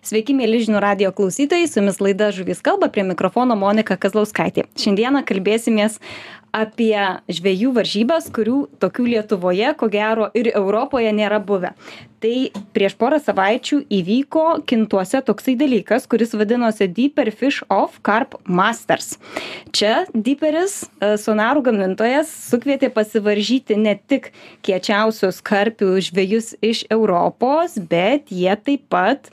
Sveiki, mėly žinių radio klausytojai, su jumis laida Žuvis kalba prie mikrofono Monika Kazlauskaitė. Šiandieną kalbėsimės apie žvėjų varžybas, kurių tokių Lietuvoje, ko gero, ir Europoje nėra buvę. Tai prieš porą savaičių įvyko kintuose toksai dalykas, kuris vadinosi Deeper Fish of Carp Masters. Čia Deeperis, e, sonarų gamintojas, sukvietė pasivaržyti ne tik kiečiausius karpių žvėjus iš Europos, bet jie taip pat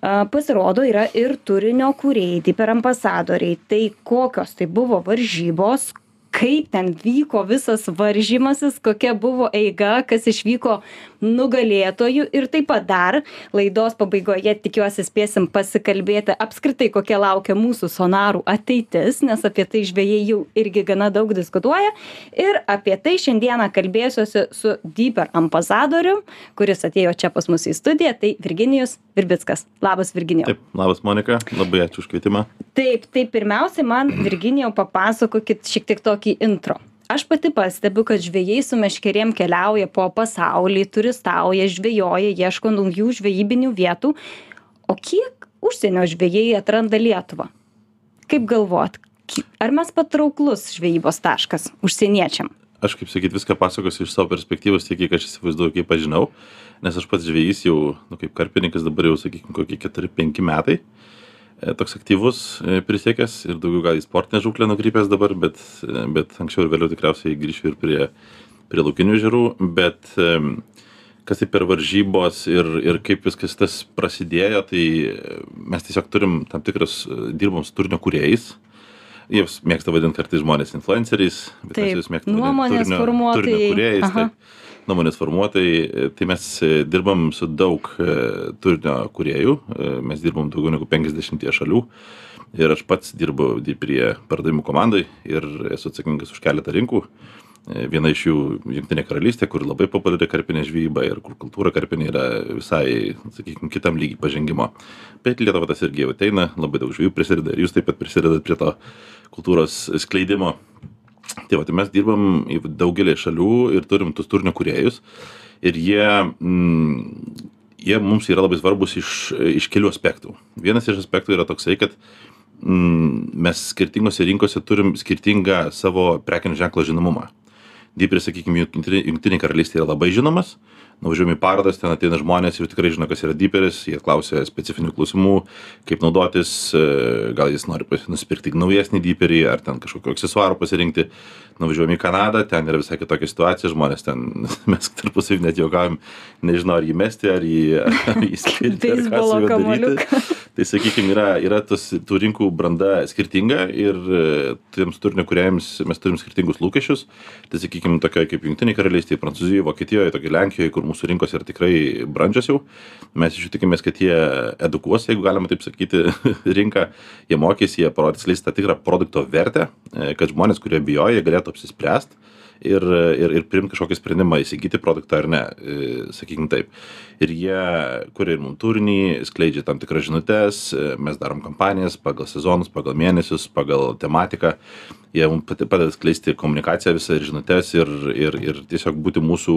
pasirodo yra ir turinio kūrėjai per ambasadoriai. Tai kokios tai buvo varžybos kaip ten vyko visas varžymasis kokia buvo eiga kas išvyko nugalėtoju. Ir taip pat dar laidos pabaigoje tikiuosi spėsim pasikalbėti apskritai kokia laukia mūsų sonarų ateitis nes apie tai žvejai jau irgi gana daug diskutuoja. Ir apie tai šiandieną kalbėsiuosi su dyper ambasadorium kuris atėjo čia pas mus į studiją tai virginijus virbickas. Labas virginijau. Taip labas monika. Labai ačiū už kvietimą. Taip tai pirmiausiai man virginijau papasakokit šiek tiek tokį intro. Aš pati pastebiu kad žvejai su meškerėm keliauja po pasaulį turistauja žvejoja ieško naujų žvejybinių vietų. O kiek užsienio žvejai atranda lietuvą? Kaip galvojat ar mes patrauklus žvejybos taškas užsieniečiam? Aš kaip sakyt viską pasakosiu iš savo perspektyvos tiek kiek aš įsivaizduoju kaip aš žinau nes aš pats žvejys jau nu kaip karpininkas dabar jau sakykim kokie keturi penki metai toks aktyvus e, prisiekęs ir daugiau gal į sportinę žūklę nukrypęs dabar, bet, e, bet anksčiau ir vėliau tikriausiai grįšiu ir prie, prie laukinių žirų, bet kas tai per varžybos ir, ir kaip viskas tas prasidėjo, tai mes tiesiog turim tam tikras, dirbom su turinio kuriejais. Jie mėgsta vadinti kartais žmonės influenceriais, bet Taip, mes juos mėgstame turinio, turinio kuriejais. Taip nuomonės formuotojai tai mes e, dirbam su daug e, turinio e, mes dirbam daugiau negu penkiasdešimtyje šalių. Ir aš pats dirbu prie pardavimų komandoj ir esu atsakingas už keletą rinkų. Viena iš jų jungtinė karalystė kur labai populiari karpinė žvejyba ir kur kultūra karpinė yra visai sakykim kitam lygy pažengimo. Bet į lietuvą tas irgi jau ateina labai daug žvejų prisideda ir jūs taip pat prisidedat prie to kultūros skleidimo Tai va, tai mes dirbam į daugelį šalių ir turim tus turinio kuriejus ir jie, mm, jie mums yra labai svarbus iš, iš kelių aspektų. Vienas iš aspektų yra toksai, kad mm, mes skirtingose rinkose turim skirtingą savo prekinio ženklo žinomumą. Dypris, sakykime, Junktinė karalystė yra labai žinomas, nuvažiuojam į parodas ten ateina žmonės jau tikrai žino kas yra dyperis jie klausia specifinių klausimų kaip naudotis e, gal jis nori nusipirkti naujesnį dyperį ar ten kažkokių aksesuarų pasirinkti. Nuvažiuojam į kanadą ten yra visai kitokia situacija žmonės ten mes tarpusavy net juokaujam nežinau ar jį mesti ar jį ar jį skirti ar ką su juo daryti. tai sakykim yra yra tas tų rinkų branda skirtinga ir e, tiems turinio kūrėjams mes turim skirtingus lūkesčius. Tai sakykim tokioj kaip jungtinėj karalystėj prancūzijoj vokietijoj tokioj lenkijoj kur mūsų rinkos yra tikrai brandžios jau. Mes iš jų tikimės, kad jie edukuos, jeigu galima taip sakyti, rinką, jie mokys, jie parodys leistą tikrą produkto vertę, e, kad žmonės, kurie bijoja, galėtų apsispręsti ir, ir, ir priimti kažkokį sprendimą įsigyti produktą ar ne, e, sakykim taip. Ir jie kuria ir mums turinį, skleidžia tam tikras žinutės, e, mes darom kampanijas pagal sezonus, pagal mėnesius, pagal tematiką. Jie mums padeda skleisti komunikaciją visą ir žinutės ir, ir, ir tiesiog būti mūsų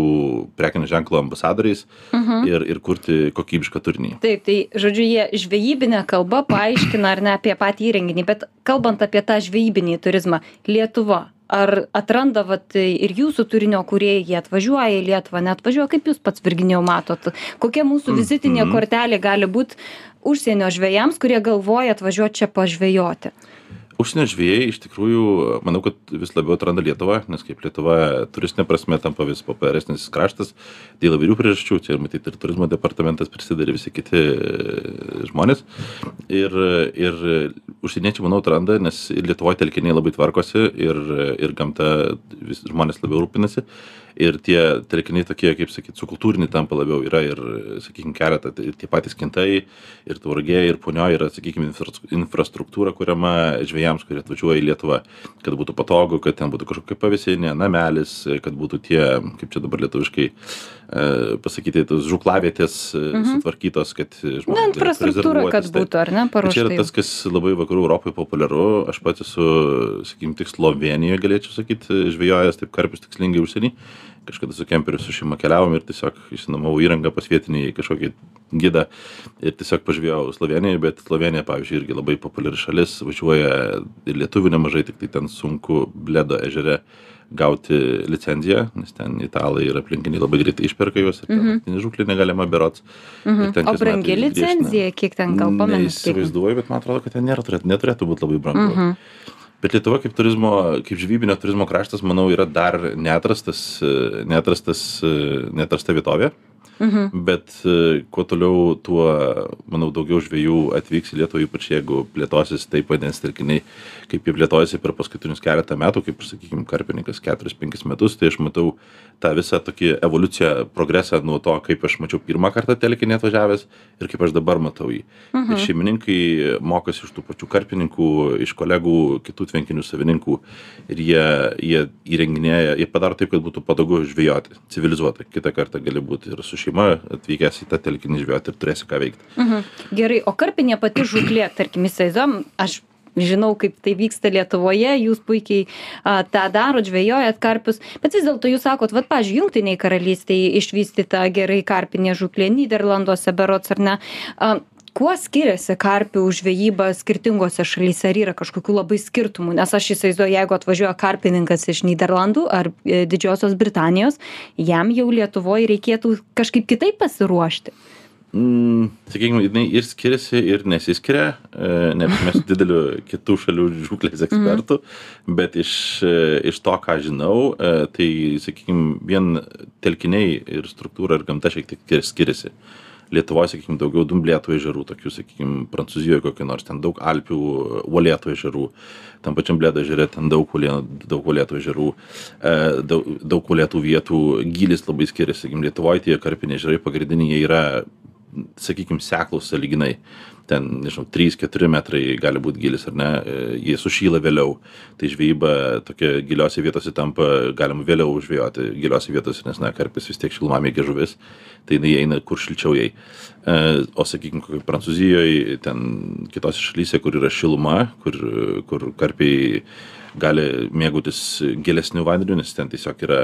prekinio ženklo ambasadoriais mhm. ir, ir kurti kokybišką turinį. Taip, tai žodžiu, jie žvejybinę kalbą paaiškina ar ne apie patį įrenginį, bet kalbant apie tą žvejybinį turizmą, Lietuva, ar atranda vat ir jūsų turinio kūrėjai jie atvažiuoja į lietuvą neatvažiuoja kaip jūs pats virginijau matot kokia mūsų vizitinė mhm. kortelė gali būt užsienio žvejams kurie galvoja atvažiuot čia pažvejoti užsienio žvejai iš tikrųjų manau kad vis labiau atranda lietuvą nes kaip lietuva turistine prasme tampa vis populiaresnis kraštas dėl įvairių priežasčių. Čia matyt ir turizmo departamentas prisideda ir visi kiti e, žmonės. Ir ir užsieniečiai manau atranda nes ir lietuvoj telkiniai labai tvarkosi ir ir gamta vis žmonės labiau rūpinasi ir tie telkiniai tokie kaip sakyt sukultūriniai tampa labiau yra ir sakykim keletą ir tie patys kintai ir tauragė ir punioj yra sakykim infrastruktūra kuriama žvejams kurie atvažiuoja į lietuvą kad būtų patogu kad ten būtų kažkokia pavėsinė namelis kad būtų tie kaip čia dabar lietuviškai e, pasakyti tos žūklavietės e, mhm. sutvarkytos kad žmonės Na, infrastruktūra, kad būtų, ar ne, paruošta. Čia yra tas, kas labai vakarų Europoje populiaru. Aš pats esu, sakykim, tik Slovenijoje, galėčiau sakyti, žvejojęs taip karpius tikslingai užsienį kažkada su kemperiu su šeima keliavom ir tiesiog išsinuomavau įrangą pas vietinį kažkokį gidą ir tiesiog pažvejojau Slovenijoje, bet Slovenija, pavyzdžiui, irgi labai populiari šalis, važiuoja ir lietuvių nemažai, tik tai ten sunku bledo ežere gauti licenciją, nes ten italai ir aplinkiniai labai greitai išperka juos ir ten mm -hmm. žūklė negalima berots. Mhm. O brangi licencija, kiek ten gal pamenate? Neįsivaizduoju, bet man atrodo, kad ten nėra, turėtų, neturėtų būti labai brangu. Mhm. Bet Lietuva kaip turizmo, kaip žvybinio turizmo kraštas, manau, yra dar neatrastas, neatrastas, neatrasta vietovė. Mhm. Bet e, kuo toliau, tuo, manau, daugiau žvėjų atvyks į Lietuvą, ypač jeigu plėtosis taip vandens telkiniai, kaip jie plėtojasi per paskutinius keletą metų, kaip, sakykime, karpininkas 4-5 metus, tai aš matau tą visą tokį evoliuciją, progresą nuo to, kaip aš mačiau pirmą kartą telkinį atvažiavęs ir kaip aš dabar matau jį. Mhm. Ir šeimininkai mokosi iš tų pačių karpininkų, iš kolegų, kitų tvenkinių savininkų ir jie, jie įrenginėja, jie padaro taip, kad būtų patogu žvėjoti, civilizuotai. Kitą kartą gali būti ir su šeima atvykęs į tą telkinį žvejoti ir turėsi ką veikti. Mhm. Gerai, o karpinė pati žuklė, tarkim, įsivaizduom, aš žinau, kaip tai vyksta Lietuvoje, jūs puikiai a, tą darot, žvejojat karpius, bet vis dėlto jūs sakot, vad, pažiūrėjau, jungtiniai karalystėje išvystyta gerai karpinė žuklė, Niderlanduose berots ar ne. A, kuo skiriasi karpių žvejyba skirtingose šalyse ar yra kažkokių labai skirtumų nes aš įsivaizduoju jeigu atvažiuoja karpininkas iš nyderlandų ar e, didžiosios britanijos jam jau lietuvoj reikėtų kažkaip kitaip pasiruošti Mm, sakykime, jinai ir skiriasi, ir nesiskiria, e, neapsimesiu dideliu kitų šalių žūklės ekspertų, mm. bet iš, e, iš to, ką žinau, e, tai, sakykime, vien telkiniai ir struktūra ir gamta šiek tiek skiriasi. Lietuvoje, sakykime, daugiau dumblėtų ežerų, tokių, sakykime, Prancūzijoje kokio nors, ten daug Alpių, uolėtų ežerų, tam pačiam blėdo ežere ten daug uolėtų, daug uolėtų ežerų, e, daug, daug uolėtų vietų, gylis labai skiriasi, sakykime, Lietuvoje tie karpiniai ežerai pagrindiniai yra, sakykime, seklus saliginai ten nežinau trys keturi metrai gali būt gylis ar ne? E, jie sušyla vėliau. Tai žvejyba tokia giliose vietose tampa galima vėliau žvejoti giliose vietose nes na karpis vis tiek šilumamėgė žuvis tai jinai eina kur šilčiau jai. E, o sakykim kokioj prancūzijoj ten kitose šalyse kur yra šiluma kur kur karpiai gali mėgautis gilesniu vandeniu nes ten tiesiog yra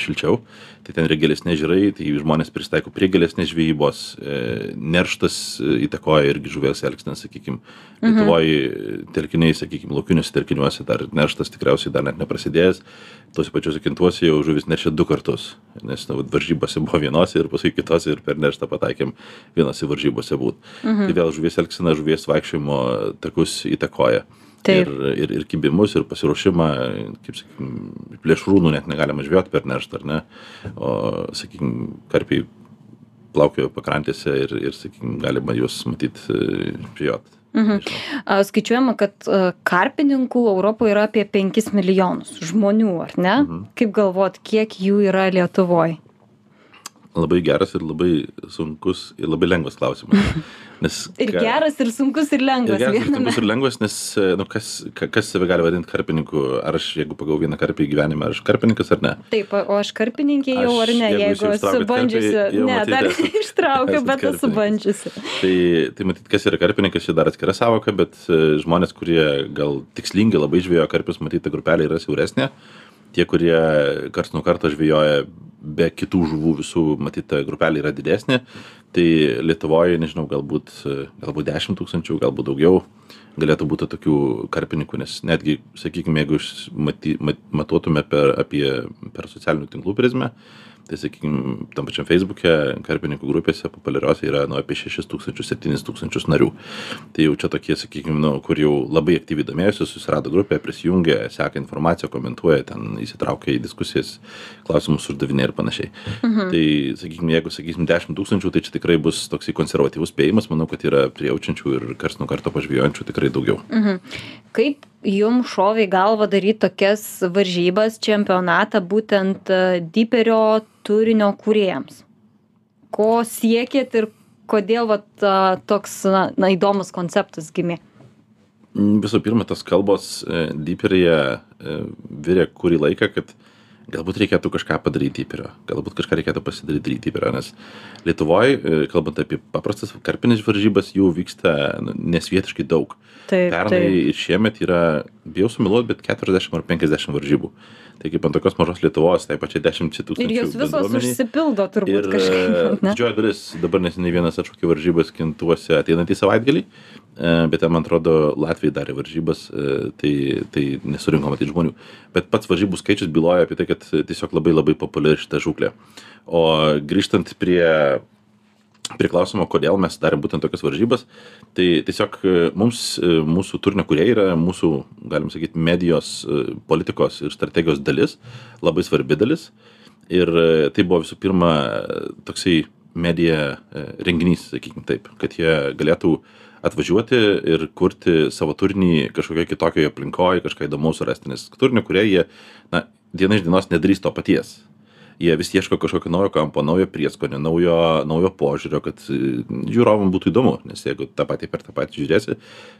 šilčiau. Tai ten yra gilesni ežerai tai žmonės prisitaiko prie gilesnės žvejybos e, nerštas įtakoja irgi žuvies elgseną sakykim. Mhm. lietuvoj telkiniai sakykim laukiniuose telkiniuose dar nerštas tikriausiai dar net neprasidėjęs. Tuose pačiuose kintuose jau žuvis neršia du kartus nes nu vat varžybose buvo vienose ir paskui kitose ir per nerštą pataikėm vienose varžybose būt. Mhm. tai vėl žuvies elgsena žuvies vaikščiojimo takus įtakoja ir, ir, ir kibimus, ir pasiruošimą, kaip sakykim, plėšrūnų net negalima žvejoti per nerštą, ar ne? O, sakykim, karpiai plaukioja pakrantėse ir, ir sakykim, galima juos matyti žvejoti. Mhm. Skaičiuojama, kad e, karpininkų Europoje yra apie 5 milijonus žmonių, ar ne? Mhm. Kaip galvot, kiek jų yra Lietuvoje? Labai geras ir labai sunkus ir labai lengvas klausimas. Nes, ir ką, geras, ir sunkus, ir lengvas. Ir geras, ir sunkus, ir lengvas, nes nu, kas, kas save gali vadinti karpininku, ar aš, jeigu pagau vieną karpį gyvenime, ar aš karpininkas ar ne? Taip, o aš karpininkė jau aš, ar ne, jeigu, jeigu esu bandžiusi. Ne, matyt, dar ištraukiu, bet esu bandžiusi. Tai, tai matyt, kas yra karpininkas, čia dar atskira savoka, bet e, žmonės, kurie gal tikslingai labai žvėjo karpius, matyt, ta grupelė yra siauresnė. Tie, kurie karts nuo karto žvėjoja be kitų žuvų visų matyt ta grupelė yra didesnė. Tai lietuvoj nežinau galbūt galbūt dešim tūkstančių galbūt daugiau galėtų būti tokių karpininkų nes netgi sakykim jeigu maty mat matuotume per apie per socialinių tinklų prizmę tai sakykim tam pačiam feisbuke karpininkų grupėse populiariose yra nu apie šešis tūkstančius septynis tūkstančius narių tai jau čia tokie sakykim nu kur jau labai aktyviai domėjosi susirado grupę prisijungė seka informaciją komentuoja ten įsitraukia į diskusijas klausimus uždavinėja ir panašiai mhm. tai sakykim jeigu sakysim dešim tūkstančių tai čia tikrai bus toksai konservatyvus spėjimas manau kad yra prijaučiančių ir karts nuo karto pažvejojančių tikrai daugiau mhm. kaip jum šovė į galvą daryt tokias varžybas čempionatą būtent e, diperio turinio kūrėjams. Ko siekėt ir kodėl vat toks na, na įdomus konceptas gimė? Visų pirma tos kalbos e, diperyje e, virė kurį laiką kad galbūt reikėtų kažką padaryt dyperio galbūt kažką reikėtų pasidaryt dyperio nes lietuvoj e, kalbant apie paprastas karpines varžybas jų vyksta nu, nesvietiškai daug Taip, pernai taip. ir šiemet yra bijau sumeluot bet keturiasdešim ar penkiasdešim varžybų tai kaip ant tokios mažos lietuvos tai pačiai dešimčiai Ir tūkstančių jos visos užsipildo turbūt Ir kažkaip. ne? didžioji dalis, dabar neseniai vienas atšaukė varžybas kintuose ateinantį savaitgalį, e, bet ten, man atrodo, Latvijai darė varžybas, e, tai, tai nesurinko matyti žmonių. Bet pats varžybų skaičius byloja apie tai, kad tiesiog labai labai populiari šita žūklė. O grįžtant prie prie klausimo, kodėl mes darėm būtent tokias varžybas, tai tiesiog e, mums, e, mūsų turinio kurie yra mūsų, galim sakyti, medijos, e, politikos ir strategijos dalis, labai svarbi dalis. Ir e, tai buvo visų pirma e, toksai medija e, renginys, sakykime taip, kad jie galėtų atvažiuoti ir kurti savo turinį kažkokioje kitokioje aplinkoje, kažką įdomaus surasti, nes turinio kurie jie, na, diena iš dienos nedarys to paties jie vis ieško kažkokio naujo kampo, naujo prieskonio, naujo, naujo požiūrio, kad e, žiūrovam būtų įdomu, nes jeigu tą patį per tą patį žiūrėsi,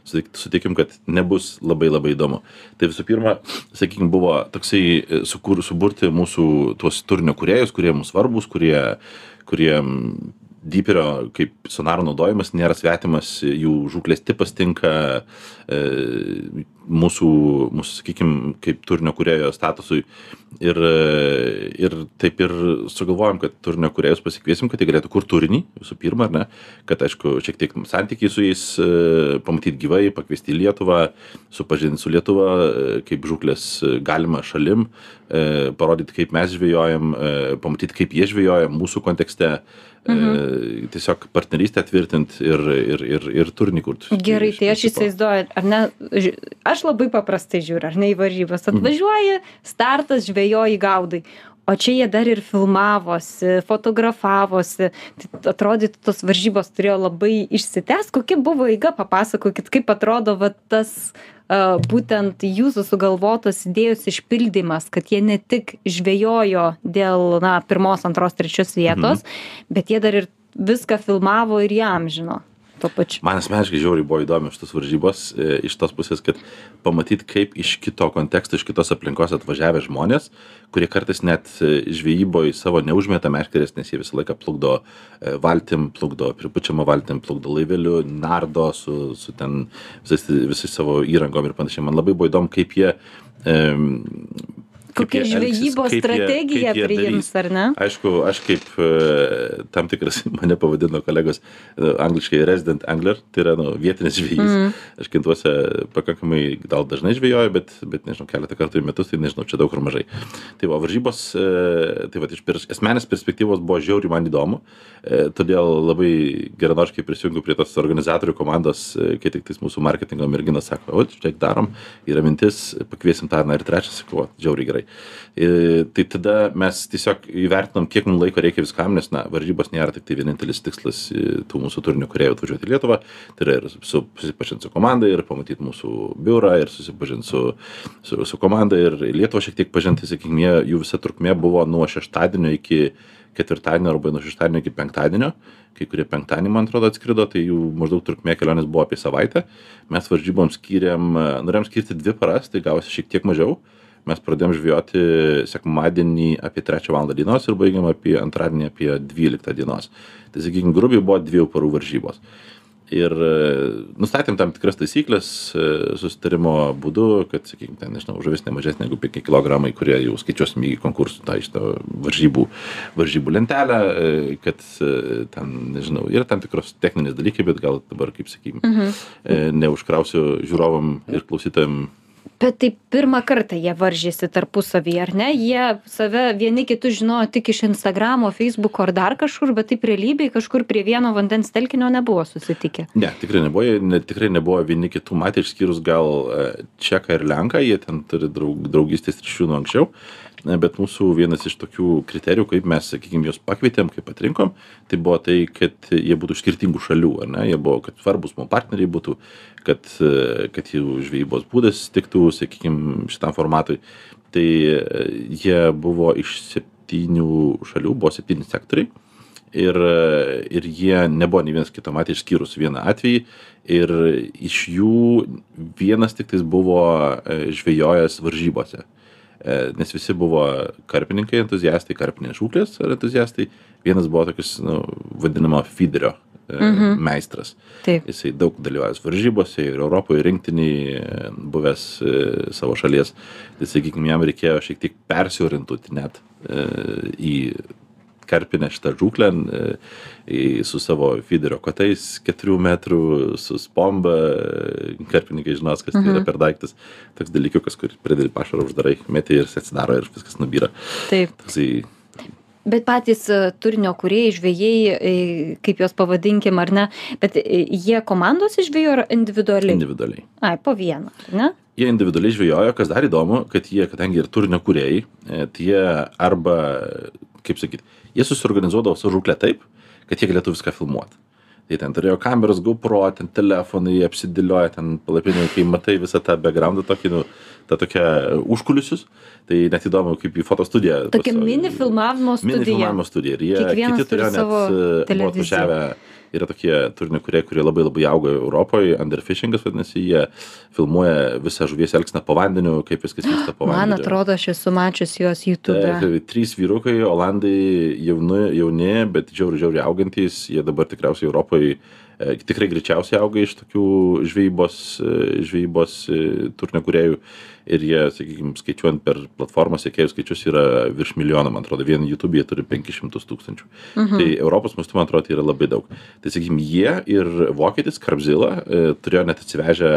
sutik- sutikim, kad nebus labai labai įdomu. Tai visų pirma, sakykime, buvo toksai e, sukur, suburti mūsų tuos turinio kuriejus, kurie mums svarbus, kurie, kurie dyperio kaip sonaro naudojimas nėra svetimas, jų žūklės tipas tinka e, mūsų, mūsų sakykime, kaip turinio kuriejo statusui. Ir, ir taip ir sugalvojom, kad turinio kuriejus pasikviesim, kad jie galėtų kur turinį, visų pirma, ar ne, kad aišku, šiek tiek santykiai su jais e, pamatyti gyvai, pakviesti į Lietuvą, supažinti su Lietuva, e, kaip žūklės e, galima šalim, e, parodyti, kaip mes žvėjojam, pamatyti, kaip jie žvėjoja mūsų kontekste. Mhm. Tiesiog partnerystę tvirtinti ir, ir, ir, ir turinį kurti. Gerai, tai aš įsivaizduoju, ar ne, ži- aš labai paprastai žiūriu, ar ne į varžybas, Mhm. atvažiuoji, startas, žvejoji, gaudai. O čia jie dar ir filmavosi, fotografavosi. Tai atrodytų, tos varžybos turėjo labai išsitęs. Kokia buvo eiga, papasakokit, kaip atrodo va, tas uh, būtent jūsų sugalvotos idėjos išpildymas, kad jie ne tik žvejojo dėl na, pirmos, antros, trečios vietos, mhm. bet jie dar ir viską filmavo ir jam žino. Tuo pačiu. Man asmeniškai žiauriai buvo įdomi šitos varžybos e, iš tos pusės, kad pamatyti, kaip iš kito konteksto, iš kitos aplinkos atvažiavę žmonės, kurie kartais net e, žvejyboje savo neužmeta meškerės, nes jie visą laiką plukdo e, valtim, plukdo pripučiamą valtim, plukdo laiveliu, nardo su, su ten visais, visais savo įrangom ir panašiai. Man labai buvo įdomu, kaip jie em, Kokią jie elgsis, žvejybos kaip jie- priims, ar ne? Aišku, aš kaip e, tam tikras mane pavadino kolegos e, angliškai resident angler, tai yra nu, vietinis žvejys. Mm. Aš kintuose pakankamai gal dažnai žvejoju, bet, bet nežinau, keletą kartų į metus, tai nežinau, čia daug ar mažai. Tai va, varžybos, e, tai va, iš pers, esmenės perspektyvos buvo žiauriai man įdomu, todėl labai geranoriškai prisijungiu prie tos organizatorių komandos, kai tik tais mūsų marketingo merginas sako, o čia darom, yra mintis, pakviesim tą ir trečią, sakau, "O, žiauriai gerai. E, tai tada mes tiesiog įvertinom, kiek mums laiko reikia viskam, nes, na, varžybos nėra tik tai vienintelis tikslas e, tų mūsų turinio kuriejų atvažiuoti į Lietuvą, tai yra ir su, susipažinti su komanda ir pamatyti mūsų biurą ir susipažinti su, su, su komanda ir Lietuvą šiek tiek pažinti, sakykime, jų visa trukmė buvo nuo šeštadienio iki ketvirtadienio arba nuo šeštadienio iki penktadienio, kai kurie penktadienį, man atrodo, atskrido, tai jų maždaug trukmė kelionės buvo apie savaitę. Mes varžyboms e, norėjom skirti dvi paras, tai gavosi šiek tiek mažiau. Mes pradėjom žvejoti sekmadienį apie 3 val. dienos ir baigėm apie antradienį apie 12 dienos. Tai sakykime, grubiai buvo dviejų parų varžybos. Ir e, nustatėm tam tikras taisyklės e, susitarimo būdu, kad, sakykime, ten, nežinau, žuvis ne mažesnė negu 5 kg, kurie jau skaičiuosim į konkursų tą iš to varžybų, varžybų lentelę, e, kad ten, nežinau, yra tam tikros techninės dalykai, bet gal dabar, kaip sakykime, mhm. neužkrausiu žiūrovam ir klausytojam Bet tai pirmą kartą jie varžėsi tarpusavyje, ar ne? Jie save vieni kitus žinojo tik iš Instagramo, Facebooko ar dar kažkur, bet taip realybėje kažkur prie vieno vandens telkinio nebuvo susitikę. Ne, tikrai nebuvo, jie ne, tikrai nebuvo vieni kitų matę, išskyrus gal e, Čeką ir Lenką, jie ten turi draug, draugystės ryšių nuo anksčiau. Bet mūsų vienas iš tokių kriterijų, kaip mes, sakykime, juos pakvietėm, kaip atrinkom, tai buvo tai, kad jie būtų iš skirtingų šalių, ar ne? Jie buvo, kad svarbus mums partneriai būtų, kad, kad jų žvejybos būdas tiktų, sakykime, šitam formatui. Tai jie buvo iš septynių šalių, buvo septyni sektoriai ir, ir jie nebuvo nei vienas kito matę išskyrus vieną atvejį ir iš jų vienas tik tais buvo e, žvejojęs varžybose. E, nes visi buvo karpininkai entuziastai, karpinės žūklės ar entuziastai. Vienas buvo tokius, nu, vadinamo feederio mhm. meistras. Taip. Jisai daug dalyvavęs varžybose ir Europoje rinktiniai, buvęs savo šalies. Tai sakykime, jam reikėjo šiek tiek persiorientuoti net į karpinę šitą žūklę e, su savo fiderio kotais keturių metrų, su spomba, karpininkai žinos, kas tai yra mhm. per daiktas, toks dalykiukas, kur pridėti pašarą uždarai, meti ir atsidaro ir viskas nubyra. Taip. Toksai, Bet patys e, turinio kuriejai, žvėjai, e, kaip juos pavadinkim, ar ne, bet jie komandos žvėjo ar individualiai? Individualiai. Ai, po vieną, ne? Jie individualiai žvėjojo, kas dar įdomu, kad jie, kadangi ir turinio kuriejai, tai jie arba, kaip sakyti, jie susiorganizuodavo savo žūklę taip, kad jie galėtų viską filmuoti. Tai ten turėjo kameras, GoPro, ten telefonai apsidėlioja, ten palapinė, kai matai visą tą backgroundą tokį, nu, tą tokią užkulisius, tai net įdomu, kaip į fotostudiją. Tokia mini filmavimo studija. Mini filmavimo studija. Ir jie Kiekvienas kiti turėjo net e, atvažiavę yra tokie turinio kūrėjai, kurie labai labai auga Europoje, underfishingas vadinasi, jie filmuoja visą žuvies elgseną po vandeniu, kaip viskas vyksta po vandeniu. Man atrodo, aš esu mačius juos YouTube. Tai, trys vyrukai, olandai jauni, jauni bet žiauri, žiauri augantys, jie dabar tikriausiai Europoje E, tikrai greičiausiai auga iš tokių žvejybos, e, žvejybos e, turinio kuriejų ir jie, sakykime, skaičiuojant per platformą sekėjų skaičius yra virš milijono, man atrodo, vien YouTube jie turi 500 tūkstančių. Mhm. Tai Europos mastu, man atrodo, tai yra labai daug. Tai, sakykime, jie ir vokietis Karpzila turėjo net atsivežę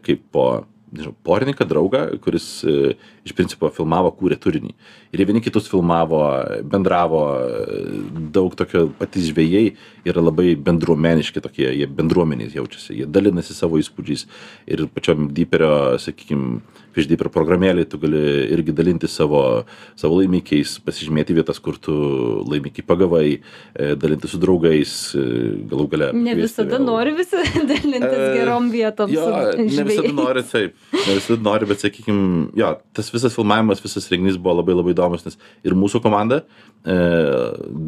kaip po nežinau, porininką, draugą, kuris e, iš principo filmavo, kūrė turinį. Ir jie vieni kitus filmavo, bendravo, e, daug tokio patys žvėjai yra labai bendruomeniški tokie, jie bendruomeniais jaučiasi, jie dalinasi savo įspūdžiais. Ir pačiom Deeperio, sakykime, Fishdeeper programėlėje tu gali irgi dalinti savo, savo laimikiais, pasižymėti vietas, kur tu laimikį pagavai, e, dalinti su draugais, galų gale. Ne visada vėl. nori visi dalintis gerom vietom. Jo, ne visada nori, taip ne visada nori, bet sakykim, jo, tas visas filmavimas, visas renginys buvo labai labai įdomus, nes ir mūsų komanda, e,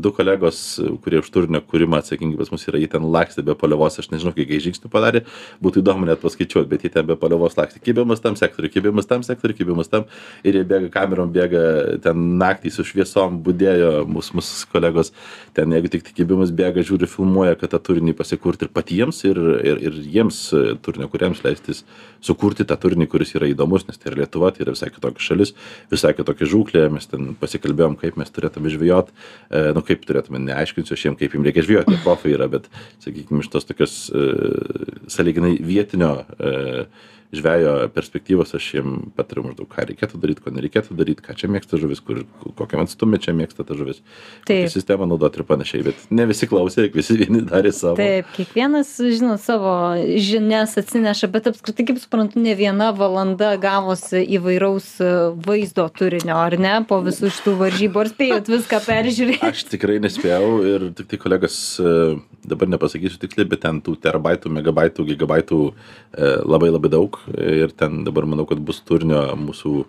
du kolegos, kurie už turinio kūrimą atsakingi pas mus yra, jie ten lakstė be paliovos, aš nežinau, kiek žingsnių padarė, būtų įdomu net paskaičiuoti, bet jie ten be paliovos lakstė, kibimas tam sektoriui, kibimas tam sektoriui, kibimas tam ir jie bėga kamerom, bėga ten naktį su šviesom, būdėjo mūsų, mūsų kolegos, ten jeigu tik kibimas bėga, žiūri, filmuoja, kad tą turinį pasikurti ir patiems, ir, ir, ir jiems turinio kuriems leistis sukurti tą turinį, kuris yra įdomus, nes tai yra Lietuva, tai yra visai kitokia šalis, visai kitokia žūklė, mes ten pasikalbėjom, kaip mes turėtume žvejot, e, nu kaip turėtume, neaiškinsiu aš jiems, kaip jiems reikia žvejoti, jie profai yra, bet, sakykime, iš tos tokios e, saliginai vietinio e, žvejo perspektyvos aš jiem patariu maždaug ką reikėtų daryt ko nereikėtų daryt ką čia mėgsta žuvis kur kokiam atstume čia mėgsta ta žuvis kokią sistemą naudot ir panašiai bet ne visi klausė visi vieni darė savo. Taip kiekvienas žinot savo žinias atsineša bet apskritai kaip suprantu ne viena valanda gavosi įvairaus vaizdo turinio ar ne po visų šitų varžybų ar spėjot viską peržiūrėt? Aš tikrai nespėjau ir tiktai kolegos dabar nepasakysiu tiksliai bet ten tų terabaitų megabaitų gigabaitų e, labai labai daug ir ten dabar manau, kad bus turinio mūsų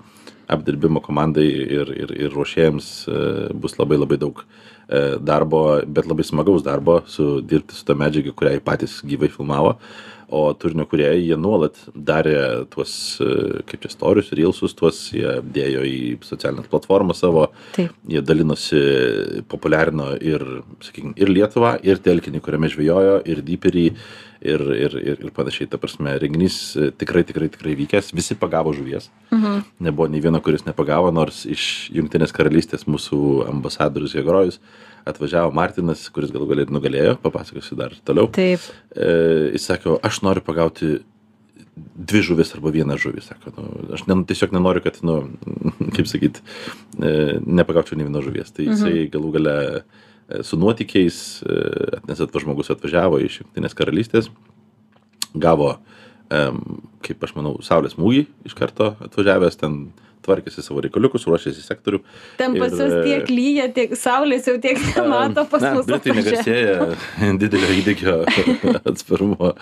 apdirbimo komandai ir, ir, ir ruošėjams e, bus labai labai daug e, darbo, bet labai smagaus darbo su dirbti su tą medžiagą, kurią patys gyvai filmavo. O turinio kuriejai jie nuolat darė tuos, e, kaip čia storius, reelsus, tuos jie dėjo į socialinės platformas savo, Taip. jie dalinosi, populiarino ir, sakykime, ir Lietuvą, ir telkinį, kuriame žvejojo, ir dyperį ir ir ir ir panašiai ta prasme renginys tikrai tikrai tikrai vykęs visi pagavo žuvies mhm. nebuvo nei vieno kuris nepagavo nors iš jungtinės karalystės mūsų ambasadorius hegrojus atvažiavo martinas kuris galų gale ir nugalėjo. Papasakosiu dar toliau. Taip. E, jis sako aš noriu pagauti dvi žuvis arba vieną žuvį sako. Nu aš ne tiesiog nenoriu kad nu kaip sakyt e, nepagaučiau nei vienos žuvies. Tai jisai mhm. galų gale su nuotykiais, e, nes atva žmogus atvažiavo iš Junktinės karalystės, gavo, kaip aš manau, saulės smūgį iš karto atvažiavęs ten tvarkėsi savo reikaliukus, ruošėsi sektorių. Ten pas jūs tiek lyja, tiek saulės jau tiek nemato pas mus. Britai negarsėja didelio įdėkio atsparumo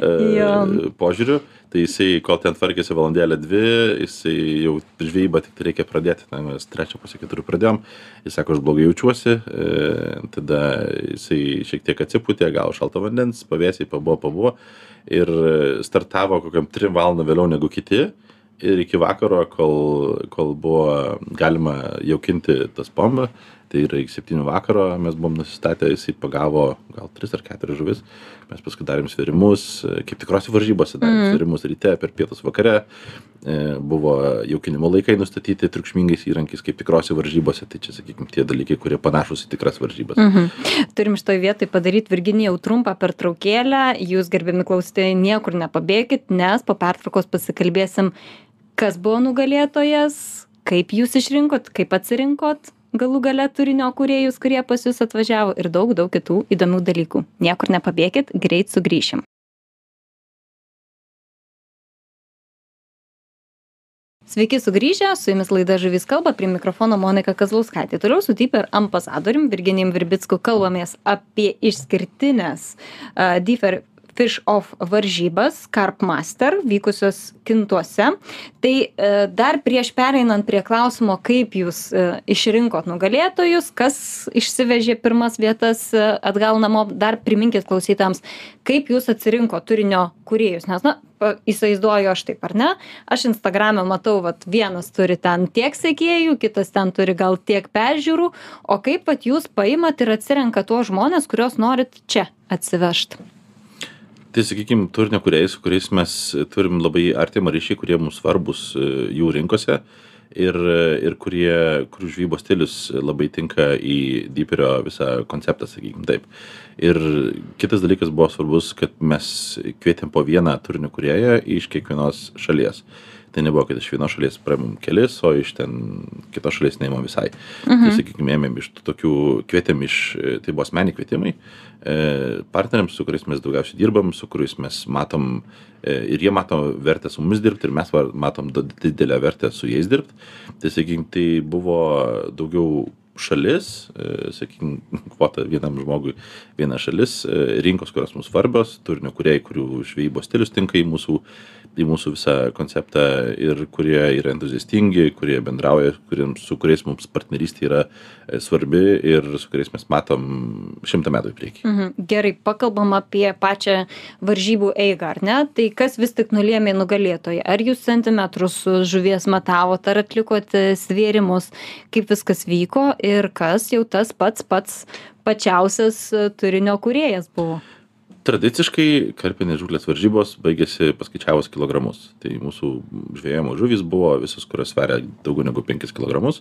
e, požiūriu. Tai jisai, kol ten tvarkėsi valandėlę dvi, jisai jau žvejybą tik tai reikia pradėti, na, mes trečią pusę keturių pradėjom, jis sako, aš blogai jaučiuosi, e, tada jisai šiek tiek atsipūtė, gal šalto vandens, pavėsiai, pabuvo, pabuvo ir startavo kokiam trim valandom vėliau negu kiti ir iki vakaro, kol, kol buvo galima jaukinti tas pombą, tai yra iki septynių vakaro mes buvom nusistatę jisai pagavo gal tris ar keturias žuvis mes paskui darėm svėrimus kaip tikrose varžybose darėm Mhm. svėrimus ryte per pietus vakare e, buvo jaukinimo laikai nustatyti triukšmingais įrankiais kaip tikrose varžybose tai čia sakykim tie dalykai kurie panašūs į tikras varžybas Mhm. Turim šitoj vietoj padaryti Virginijau trumpą pertraukėlę. Jūs, gerbiami klausytojai, niekur nepabėgit, nes po pertraukos pasikalbėsim, kas buvo nugalėtojas, kaip jūs išrinkot, kaip atsirinkot galų gale turinio kūrėjus, kurie pas jūs atvažiavo ir daug, daug kitų įdomių dalykų. Niekur nepabėgit, greit sugrįšim. Sveiki sugrįžę, su jumis laida Žuvis kalba, prie mikrofono Monika Kazlauskaitė. Toliau su Deeper ambasadorium Virginijim Virbicku kalbamės apie išskirtinės uh, Deeper Fish Off varžybas Carp Master vykusios kintuose. Tai uh, dar prieš pereinant prie klausimo, kaip jūs uh, išrinkot nugalėtojus, kas išsivežė pirmas vietas uh, atgal namo, dar priminkit klausytams, kaip jūs atsirinko turinio kūrėjus. Nes, na, įsivaizduoju aš taip, ar ne? Aš Instagram'e matau, vat, vienas turi ten tiek sekėjų, kitas ten turi gal tiek peržiūrų, o kaip vat, jūs paimat ir atsirenka tuos žmonės, kuriuos norit čia atsivežti. Tai sakykim, turinio kuriais, su kuriais mes turim labai artimą ryšį, kurie mums svarbus e, jų rinkose ir, ir kurie, kurių žvybos stilius labai tinka į dyperio visą konceptą, sakykim taip. Ir kitas dalykas buvo svarbus, kad mes kvietėm po vieną turinio kurieją iš kiekvienos šalies. Tai nebuvo, kad iš vienos šalies praimam kelis, o iš ten kitos šalies neimam visai. Mhm. Tai sakykime, ėmėm iš tokių, kvietėm iš, tai buvo asmeniai kvietimai, e, partneriams, su kuriais mes daugiausiai dirbam, su kuriais mes matom e, ir jie mato vertę su mumis dirbti ir mes matom didelę vertę su jais dirbti. Tai sakykime, tai buvo daugiau šalis, e, sakykime, kvota vienam žmogui viena šalis, e, rinkos, kurios mums svarbios, turinio kuriai, kurių žvejybos stilius tinka į mūsų, į mūsų visą konceptą ir kurie yra entuziastingi, kurie bendrauja, kuriems, su kuriais mums partnerystė yra e, svarbi ir su kuriais mes matom šimtą metų į priekį. Mhm. Gerai, pakalbam apie pačią varžybų eigą, ar ne? Tai kas vis tik nulėmė nugalėtoją? Ar jūs centimetrus žuvies matavot, ar atlikot svėrimus, kaip viskas vyko ir kas jau tas pats pats pačiausias e, turinio kūrėjas buvo? Tradiciškai karpinės žuklės varžybos baigėsi paskaičiavus kilogramus. Tai mūsų žvėjimo žuvys buvo visos, kurios sveria daugiau negu 5 kg.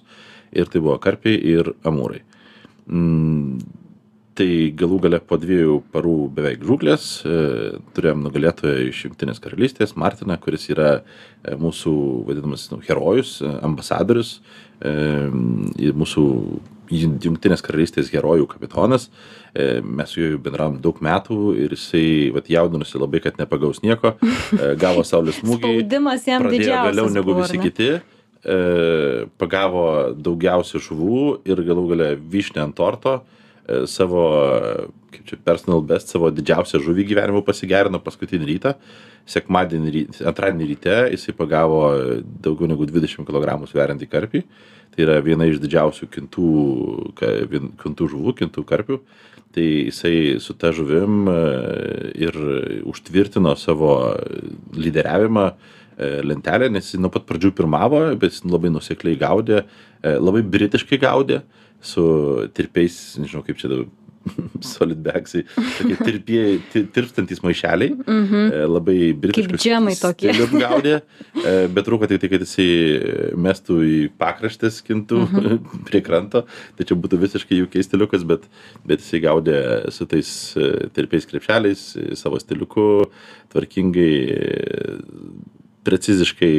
Ir tai buvo karpiai ir amūrai. Mm, tai galų gale po dviejų parų beveik žuklės e, turėjom nugalėtoją iš Junktinės karalystės, Martiną, kuris yra e, mūsų vadinamas nu, herojus, e, ambasadorius ir mūsų Jun- Junktinės karalystės herojų kapitonas. Mes su juo bendravom daug metų ir jisai vat, jaudinosi labai, kad nepagaus nieko, gavo saulės smūgį Spaudimas jam pradėjo vėliau negu buvo, visi kiti, pagavo daugiausiai žuvų ir galų gale vyšnę ant torto savo, kaip čia personal best, savo didžiausią žuvį gyvenimo pasigerino paskutinį rytą. Sekmadienį, ry- antradienį ryte jisai pagavo daugiau negu 20 kg sveriantį karpį. Tai yra viena iš didžiausių kintų, kintų žuvų, kintų karpių. Tai jisai su ta žuvim e, ir užtvirtino savo lyderiavimą e, lentelę, nes jis nuo pat pradžių pirmavo, bet jis labai nusekliai gaudė, e, labai britiškai gaudė su tirpiais, nežinau kaip čia dabar, solid bagsai, tokie tirpieji, ti- tirpstantis maišeliai, Mhm. e, labai britiškai. džemai tokie. gaudė, e, bet trūko tik tai, kad jisai mestų į pakraštės kintų Mhm. prie kranto, tai čia būtų visiškai jų keistiliukas, bet, bet jisai gaudė su tais e, tirpiais krepšeliais, savo stiliuku, tvarkingai, preciziškai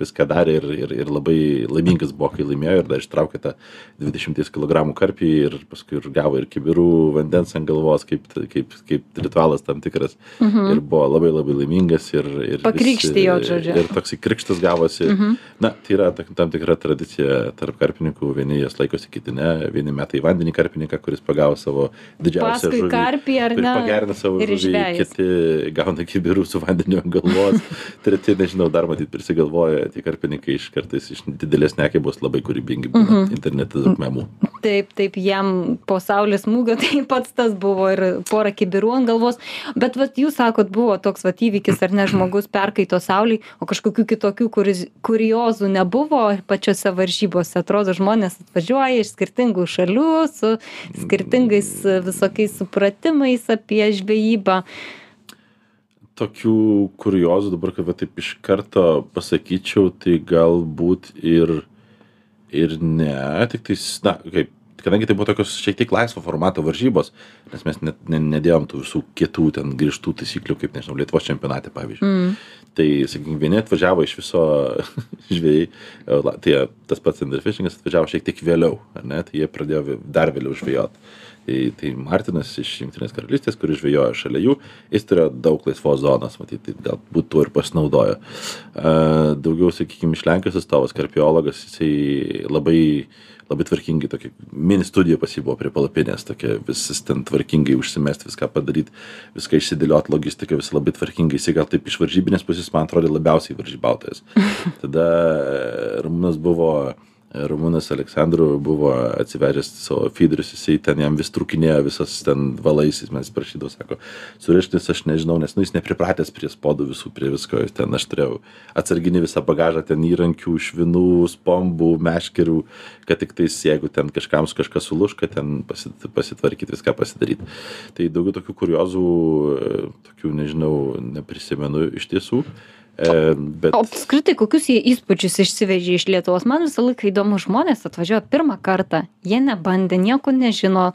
viską darė ir, ir, ir labai laimingas buvo, kai laimėjo ir dar ištraukė tą 20 kg karpį ir paskui ir gavo ir kibirų vandens ant galvos, kaip, kaip, kaip ritualas tam tikras. Mhm. Ir buvo labai labai laimingas ir... ir Pakrikštijo, žodžiu. Ir toks krikštas gavosi. Mhm. Na, tai yra ta- tam tikra tradicija tarp karpininkų, vieni jas laikosi, kiti ne. Vieni metai vandenį karpininką, kuris pagavo savo didžiausią Paskui žuvį. karpį ar ne? pagerina savo ir žuvį, žvejus. kiti gauna kibirų su vandeniu ant galvos, treti, nežinau, dar matyt prisigalvoja tie karpininkai iš kartais iš didelės nekėbos labai kūrybingi būna Mhm. internete daug memų. Taip, taip, jam po saulės smūgio tai pats tas buvo ir porą kibirų ant galvos. Bet vat, jūs sakot, buvo toks vat, įvykis, ar ne žmogus perkaito sauliai, o kažkokių kitokių kuriz- kuriozų nebuvo pačiose varžybose. Atrodo, žmonės atvažiuoja iš skirtingų šalių su skirtingais visokiais supratimais apie žvejybą. Tokių kuriozų dabar, kad va taip iš karto pasakyčiau, tai galbūt ir, ir ne, tik tais, na, kaip, kadangi tai buvo tokios šiek tiek laisvo formato varžybos, nes mes net ne, nedėjom tų visų kietų ten grįžtų taisyklių, kaip, nežinau, Lietuvos čempionate, pavyzdžiui. Mm. Tai, sakykime, vieni atvažiavo iš viso žvėjai, tai tas pats Enderfishingas atvažiavo šiek tiek vėliau, ar ne, tai jie pradėjo dar vėliau žvėjot. Tai, tai Martinas iš Junktinės karalystės, kuris žvėjojo šalia jų, jis turėjo daug laisvos zonos, matyt, tai galbūt tuo ir pasinaudojo. Uh, daugiau, sakykime, iš Lenkijos atstovas, karpiologas, jisai labai labai tvarkingai tokia mini studija pas jį buvo prie palapinės, tokia visas ten tvarkingai užsimest, viską padaryti, viską išsidėlioti, logistiką visą labai tvarkingai. Jis gal taip iš varžybinės pusės, man atrodo, labiausiai varžybautojas. Tada e, Ramūnas buvo, Ramūnas Aleksandru buvo atsivežęs savo feederius, jisai ten jam vis trukinėjo visas ten valais, jis man prašydavo, sako, surištis aš nežinau, nes nu, jis nepripratęs prie spodų visų, prie visko, ten aš turėjau atsarginį visą bagažą, ten įrankių, švinų, spombų, meškerių, kad tik tais, jeigu ten kažkam kažkas sulūš, kad ten pasit, pasitvarkyti, viską pasidaryti. Tai daugiau tokių kuriozų, tokių, nežinau, neprisimenu iš tiesų. Bet... O apskritai, kokius jie įspūdžius išsivežė iš Lietuvos? Man visą laiką įdomu, žmonės atvažiuoja pirmą kartą, jie nebandė, nieko nežino,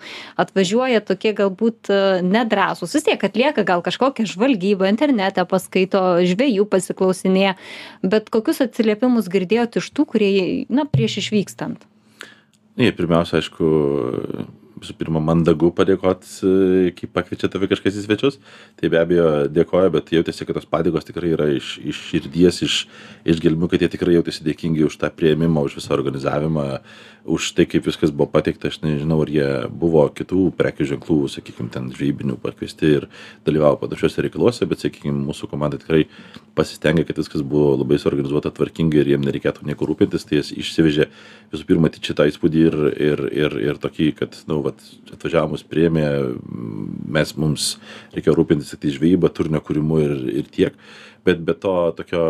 atvažiuoja tokie galbūt e, nedrąsūs, vis tiek atlieka gal kažkokią žvalgybą, internete paskaito, žvėjų pasiklausinėje, bet kokius atsiliepimus girdėjote iš tų, kurie, na, prieš išvykstant? Ne, pirmiausia, aišku, visų pirma, mandagu padėkot, e, kai pakviečia tave kažkas į svečius. Tai be abejo dėkoja, bet jautėsi, kad tos padėkos tikrai yra iš, iš širdies, iš, iš gelmių, kad jie tikrai jautėsi dėkingi už tą prieimimą, už visą organizavimą, už tai, kaip viskas buvo pateikta. Aš nežinau, ar jie buvo kitų prekių ženklų, sakykime, ten žvejybinių pakviesti ir dalyvavo panašiuose reikaluose, bet, sakykime, mūsų komanda tikrai pasistengė, kad viskas buvo labai suorganizuota tvarkingai ir jiem nereikėtų nieko rūpintis, tai jis išsivežė visų pirma tik šitą įspūdį ir, ir, ir, ir tokį, kad, nu, vat, atvažiavo mus priemė, mes mums reikėjo rūpintis tik tai žvejybą, turinio kūrimu ir, ir tiek, bet be to tokio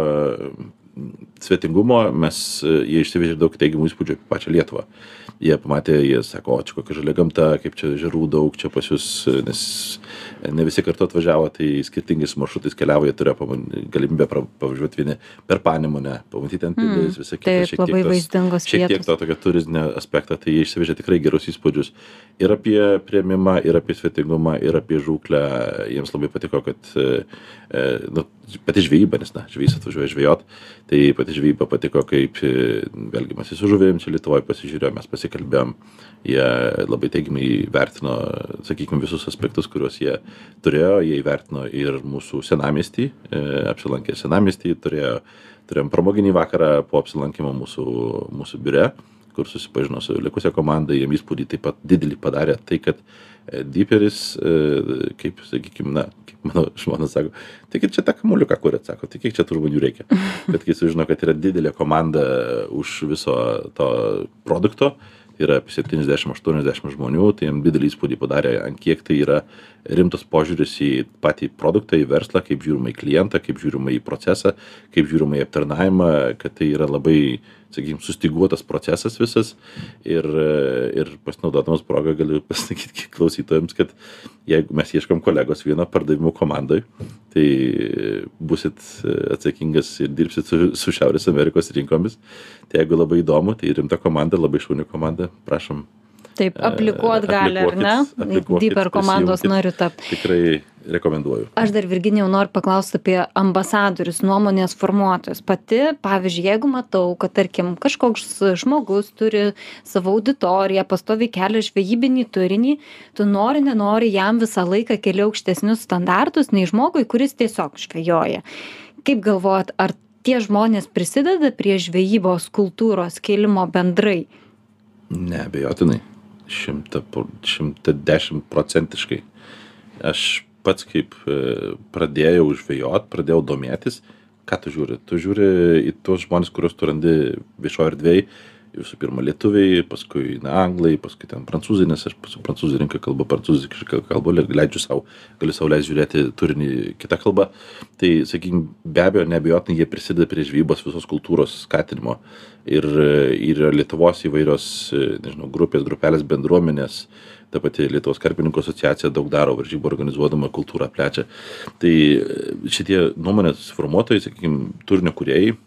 svetingumo mes, jie išsivežė daug teigiamų įspūdžių apie pačią Lietuvą. Jie pamatė, jie sako, o čia kokia žalia gamta, kaip čia žirų daug, čia pas jūs, nes ne visi kartu atvažiavo, tai skirtingais maršrutais keliavo, jie turėjo paman- galimybę pavažiuoti vieni per Panemunę, pamatyti ant pilis, visą kitą. Taip, šiek labai tos- vaizdingos Šiek tiek to tokio turinio aspektą, tai jie išsivežė tikrai gerus įspūdžius ir apie prieimimą, ir apie svetingumą, ir apie žūklę. Jiems labai patiko, kad e, e, nu, pati žvejyba, nes, na, žvejys atvažiuoja žvejot, tai pati žvejyba patiko, kaip, e, vėlgi mes su žuvėjim čia Lietuvoje pasižiūrėjome, mes pasikalbėjom, jie labai teigiamai vertino, sakykime, visus aspektus, kuriuos jie turėjo, jie įvertino ir mūsų senamestį, e, apsilankė senamestį, turėjo, turėjom pramoginį vakarą po apsilankimo mūsų, mūsų biure kur susipažino su likusia komanda, jiem įspūdį taip pat didelį padarė tai, kad e, Deeperis, e, kaip, sakykime, na, kaip mano žmona sako, tai kaip čia tą kamuliuką kuriat, sako, tai kiek čia tų žmonių reikia. Bet kai sužino, kad yra didelė komanda už viso to produkto, yra apie 70-80 žmonių, tai jam didelį įspūdį padarė, ant kiek tai yra rimtas požiūris į patį produktą, į verslą, kaip žiūrima į klientą, kaip žiūrima į procesą, kaip žiūrima į aptarnavimą, kad tai yra labai, sakykime, sustiguotas procesas visas. Ir, ir pasinaudodamas progą galiu pasakyti klausytojams, kad jeigu mes ieškam kolegos vieno pardavimų komandai, tai busit atsakingas ir dirbsit su, su Šiaurės Amerikos rinkomis. Tai jeigu labai įdomu, tai rimta komanda, labai šauni komanda, prašom Taip, aplikuot gali, ar ne? Deeper komandos nariu tapti. Tikrai rekomenduoju. Aš dar Virginijau noriu paklausti apie ambasadorius, nuomonės formuotojus. Pati, pavyzdžiui, jeigu matau, kad, tarkim, kažkoks žmogus turi savo auditoriją, pastovi kelia žvejybinį turinį, tu nori, nenori jam visą laiką keli aukštesnius standartus nei žmogui, kuris tiesiog žvejoja. Kaip galvojat, ar tie žmonės prisideda prie žvejybos kultūros kelimo bendrai? Neabejotinai. Šimta, pro- šimta dešimt procentiškai. Aš pats kaip e, pradėjau žvejot, pradėjau domėtis, ką tu žiūri tu žiūri į tuos žmones kuriuos tu randi viešoj erdvėj visų pirma lietuviai paskui anglai paskui ten prancūzai nes aš su prancūzų rinka kalbu prancūziškai kalbu leidžiu sau galiu sau leist žiūrėti turinį kita kalba tai sakykim be abejo neabejotinai jie prisideda prie žvejybos visos kultūros skatinimo. Ir ir lietuvos įvairios nežinau grupės grupelės bendruomenės ta pati lietuvos karpininkų asociacija daug daro varžybų organizuodama kultūrą plečia. Tai šitie nuomonės formuotojai sakykim turinio kūrėjai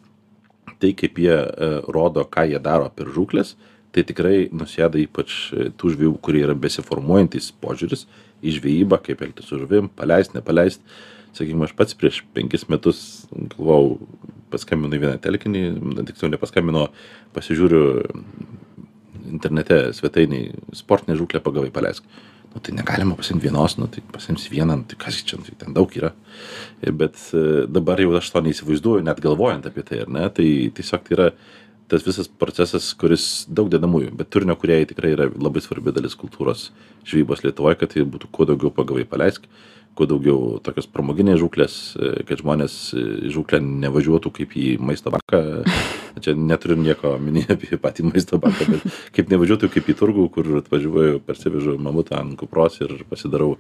tai kaip jie e, rodo ką jie daro per žūkles tai tikrai nusėda ypač e, tų žvejų kurie yra besiformuojantis požiūris į žvejybą kaip elgtis su žuvim paleist nepaleist. Sakykim aš pats prieš penkis metus galvojau paskambinu į vieną telkinį tiksliau nepaskambinu pasižiūriu internete svetainėj sportinę žūklę pagavai paleisk nu tai negalima pasiimt vienos nu tai pasiimsi vieną nu tai kas čia nu tai ten daug yra. Bet e, dabar jau aš to neįsivaizduoju net galvojant apie tai ar ne tai tiesiog tai yra tas visas procesas kuris daug dedamųjų bet turinio kūrėjai tikrai yra labai svarbi dalis kultūros žvejybos lietuvoj kad tai būtų kuo daugiau pagavai paleisk kuo daugiau tokios pramoginės žūklės kad žmonės į žūklę nevažiuotų kaip į maisto banką čia neturiu nieko omeny apie patį maisto banką bet kaip nevažiuotų kaip į turgų kur atvažiuoju parsivežu mamutą ant kupros ir pasidarau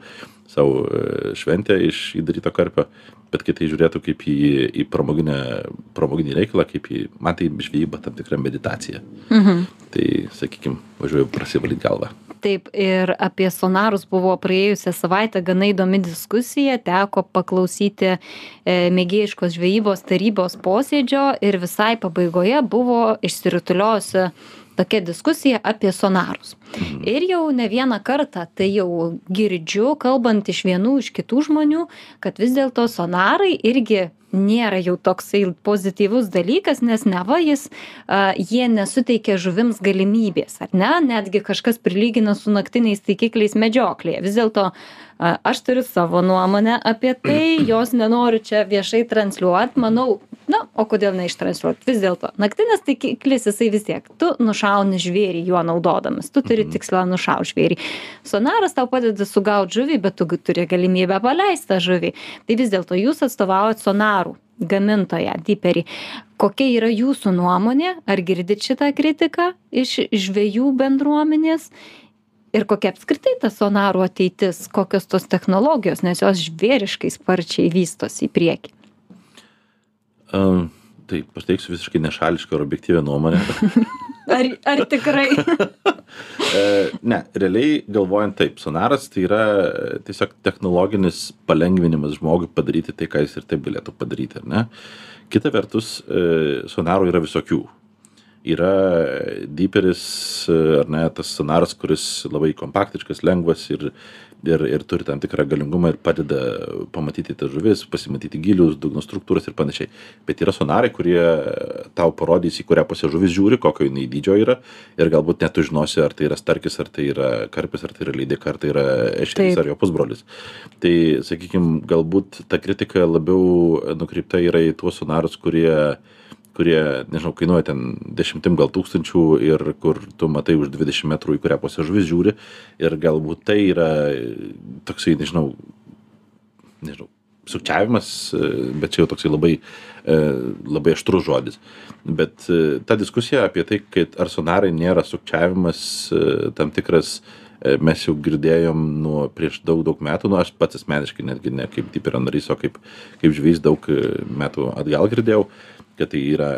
sau e, šventę iš įdaryto karpio bet kad tai žiūrėtų kaip į į pramoginę pramoginį reikalą kaip į man tai žvejyba tam tikra meditacija Mhm. tai sakykim važiuoju prasivalyt galvą Taip, ir apie sonarus buvo praėjusią savaitę gana įdomi diskusija, teko paklausyti e, mėgėjiškos žvejybos tarybos posėdžio ir visai pabaigoje buvo išsirutuliojusi tokia diskusija apie sonarus. Ir jau ne vieną kartą tai jau girdžiu, kalbant iš vienų, iš kitų žmonių, kad vis dėlto sonarai irgi nėra jau toksai pozityvus dalykas, nes neva jis, a, jie nesuteikia žuvims galimybės, ar ne? Netgi kažkas prilygina su naktiniais taikikliais medžioklėje. Vis dėlto a, aš turiu savo nuomonę apie tai, jos nenoriu čia viešai transliuoti, manau, na, o kodėl neištransliuoti? Vis dėlto, naktinis taikiklis jisai vis tiek, tu nušauni žvėrį juo naudodamas, tu turi tikslą nušauti žvėrį. Sonaras tau padeda sugauti žuvį, bet tu turi galimybę paleisti tą žuvį. Tai vis dėlto jūs atstovaujat sonarų gamintoją, diperį. Kokia yra jūsų nuomonė? Ar girdit šitą kritiką iš žvėjų bendruomenės? Ir kokia apskritai ta sonarų ateitis, kokios tos technologijos, nes jos žvėriškai sparčiai vystosi į priekį. Um, tai pateiksiu visiškai nešališką ir objektyvę nuomonę. Ar, ar tikrai? e, ne, realiai galvojant taip, sonaras tai yra tiesiog technologinis palengvinimas žmogui padaryti tai, ką jis ir taip galėtų padaryti, ar ne? Kita vertus, e, sonarų yra visokių. Yra diperis, ar ne, tas sonaras, kuris labai kompaktiškas, lengvas ir, ir, ir turi tam tikrą galingumą ir padeda pamatyti tas žuvis, pasimatyti gilius, dugno struktūras ir panašiai. Bet yra sonarai, kurie tau parodys, į kurią pusę žuvis žiūri, kokio jinai dydžio yra ir galbūt net tu žinosi, ar tai yra starkis, ar tai yra karpis, ar tai yra lydeka, ar tai yra ešerys, ar jo pusbrolis. Tai, sakykime, galbūt ta kritika labiau nukreipta yra į tuos sonarus, kurie kurie, nežinau, kainuoja ten dešimtim gal tūkstančių ir kur tu matai už 20 metrų, į kurią pusę žuvis žiūri ir galbūt tai yra toksai, nežinau, nežinau, sukčiavimas, bet čia jau toksai labai, e, labai aštrus žodis. Bet e, ta diskusija apie tai, kad ar sonarai nėra sukčiavimas e, tam tikras, mes jau girdėjom nuo prieš daug, daug metų, nu aš pats asmeniškai netgi ne kaip diperio narys, o kaip, kaip žvėjys daug metų atgal girdėjau, kad tai yra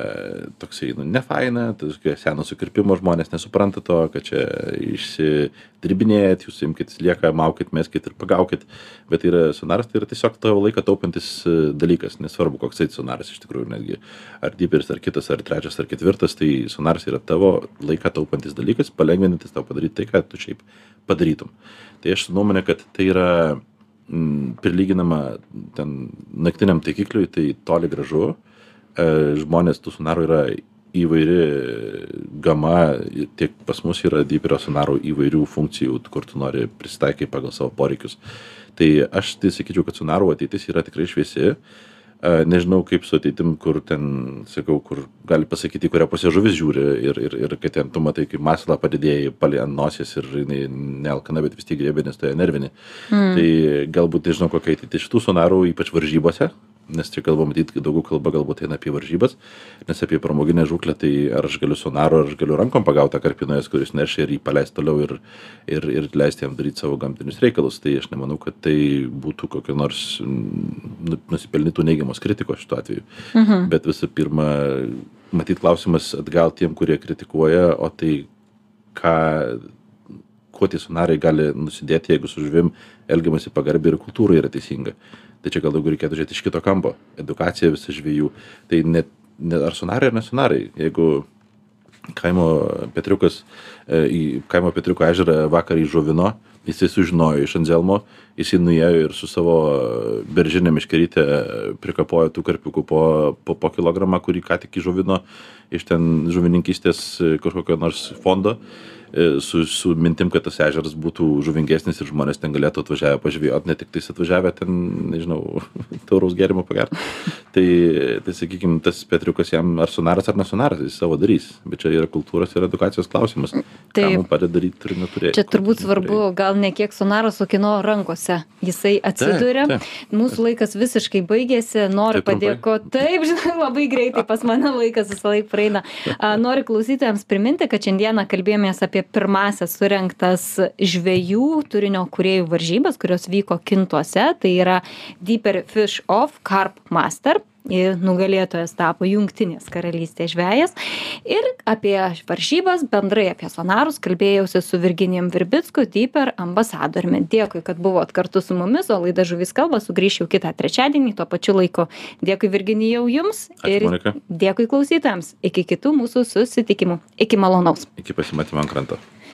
toksai, nu, nefaina, seno sukirpimo žmonės nesupranta to, kad čia išsidirbinėjat, jūs imkit, lieka, maukit, meskit ir pagaukit, bet tai yra sonaras, tai yra tiesiog tavo laiką taupantis e, dalykas, nesvarbu, koks tai sonaras iš tikrųjų, netgi ar diperis, ar kitas, ar trečias, ar ketvirtas, tai sonaras yra tavo laiką taupantis dalykas, palengvinantis tau padaryti tai, ką tu šiaip padarytum. Tai aš nuomonė, kad tai yra mm, prilyginama ten naktiniam taikikliui, tai toli gražu. E, žmonės tų sonarų yra įvairi gama, tiek pas mus yra diperio sonarų įvairių funkcijų, kur tu nori pristaikai pagal savo poreikius. Tai aš tai sakyčiau, kad sonarų ateitis yra tikrai šviesi. E, Nežinau, kaip su ateitim, kur ten, sakau, kur gali pasakyti, kurią pusę žuvis žiūri ir, ir, ir kad ten tu matai, kaip masalą padidėjai palį ant nosies ir jinai nealkana, bet vis tiek griebė, nes tai nervinė. Mm. Tai galbūt nežinau, kokia ateitis šitų sonarų, ypač varžybose, nes čia kalba matyt daugiau kalba galbūt eina apie varžybas nes apie pramoginę žūklę tai ar aš galiu sonaru ar aš galiu rankom pagaut tą karpį nuėjęs kuris neršia ir jį paleist toliau ir ir ir leist jam daryt savo gamtinius reikalus. Tai aš nemanau kad tai būtų kokia nors nu nusipelnytų neigiamos kritikos šituo atveju. Mhm. bet visų pirma matyt klausimas atgal tiem kurie kritikuoja o tai ką kuo tie sonarai gali nusidėti jeigu su žuvim elgiamasi pagarbiai ir kultūra yra teisinga tai čia gal daugiau reikėtų žiūrėt iš kito kampo. Edukacija visa žvejų tai net ne ar sonarai ar ne sonarai jeigu kaimo petriukas e, į kaimo petriuko ežerą vakar įžuvino jisai sužinojo iš anzelmo jisai nuėjo ir su savo beržine meškeryte prikapojo tų karpiukų po po po kilogramą kurį ką tik įžuvino iš ten žuvininkystės e, kažkokio nors fondo e, su su mintim kad tas ežeras būtų žuvingesnis ir žmonės ten galėtų atvažiavę pažvejot ne tiktais atvažiavę ten nežinau tauraus gėrimo pagert. Tai tai sakykim tas petriukas jam ar sonaras ar ne sonaras jis savo darys. Bet čia yra kultūros ir edukacijos klausimas. Mum padeda daryt ir neturėt Čia turbūt svarbu gal ne kiek sonaras, o kino rankose. Jisai atsiduria. taip. Mūsų laikas visiškai baigėsi. Noriu Taip trumpai? padėkoti. Taip, žinai, labai greitai pas mane laikas visą laiką praeina. Noriu klausytojams priminti, kad šiandieną kalbėjomės apie pirmasias surinktas žvėjų turinio kuriejų varžybas, kurios vyko kintuose. Tai yra Deeper Fish Off Carp Master. Ir nugalėtojas tapo Junktinės karalystės žvėjas. Ir apie varžybas, bendrai apie sonarus, kalbėjausi su Virginijam Virbicku, Deeper ambasadoriumi. Dėkui, kad buvot kartu su mumis, o laida Žuvis kalba sugrįš jau kitą trečiadienį, tuo pačiu laiku. Dėkui Virginijau jums Ačiū, ir Monika. dėkui klausytojams. Iki kitų mūsų susitikimų. Iki malonaus. iki pasimatymo ant kranto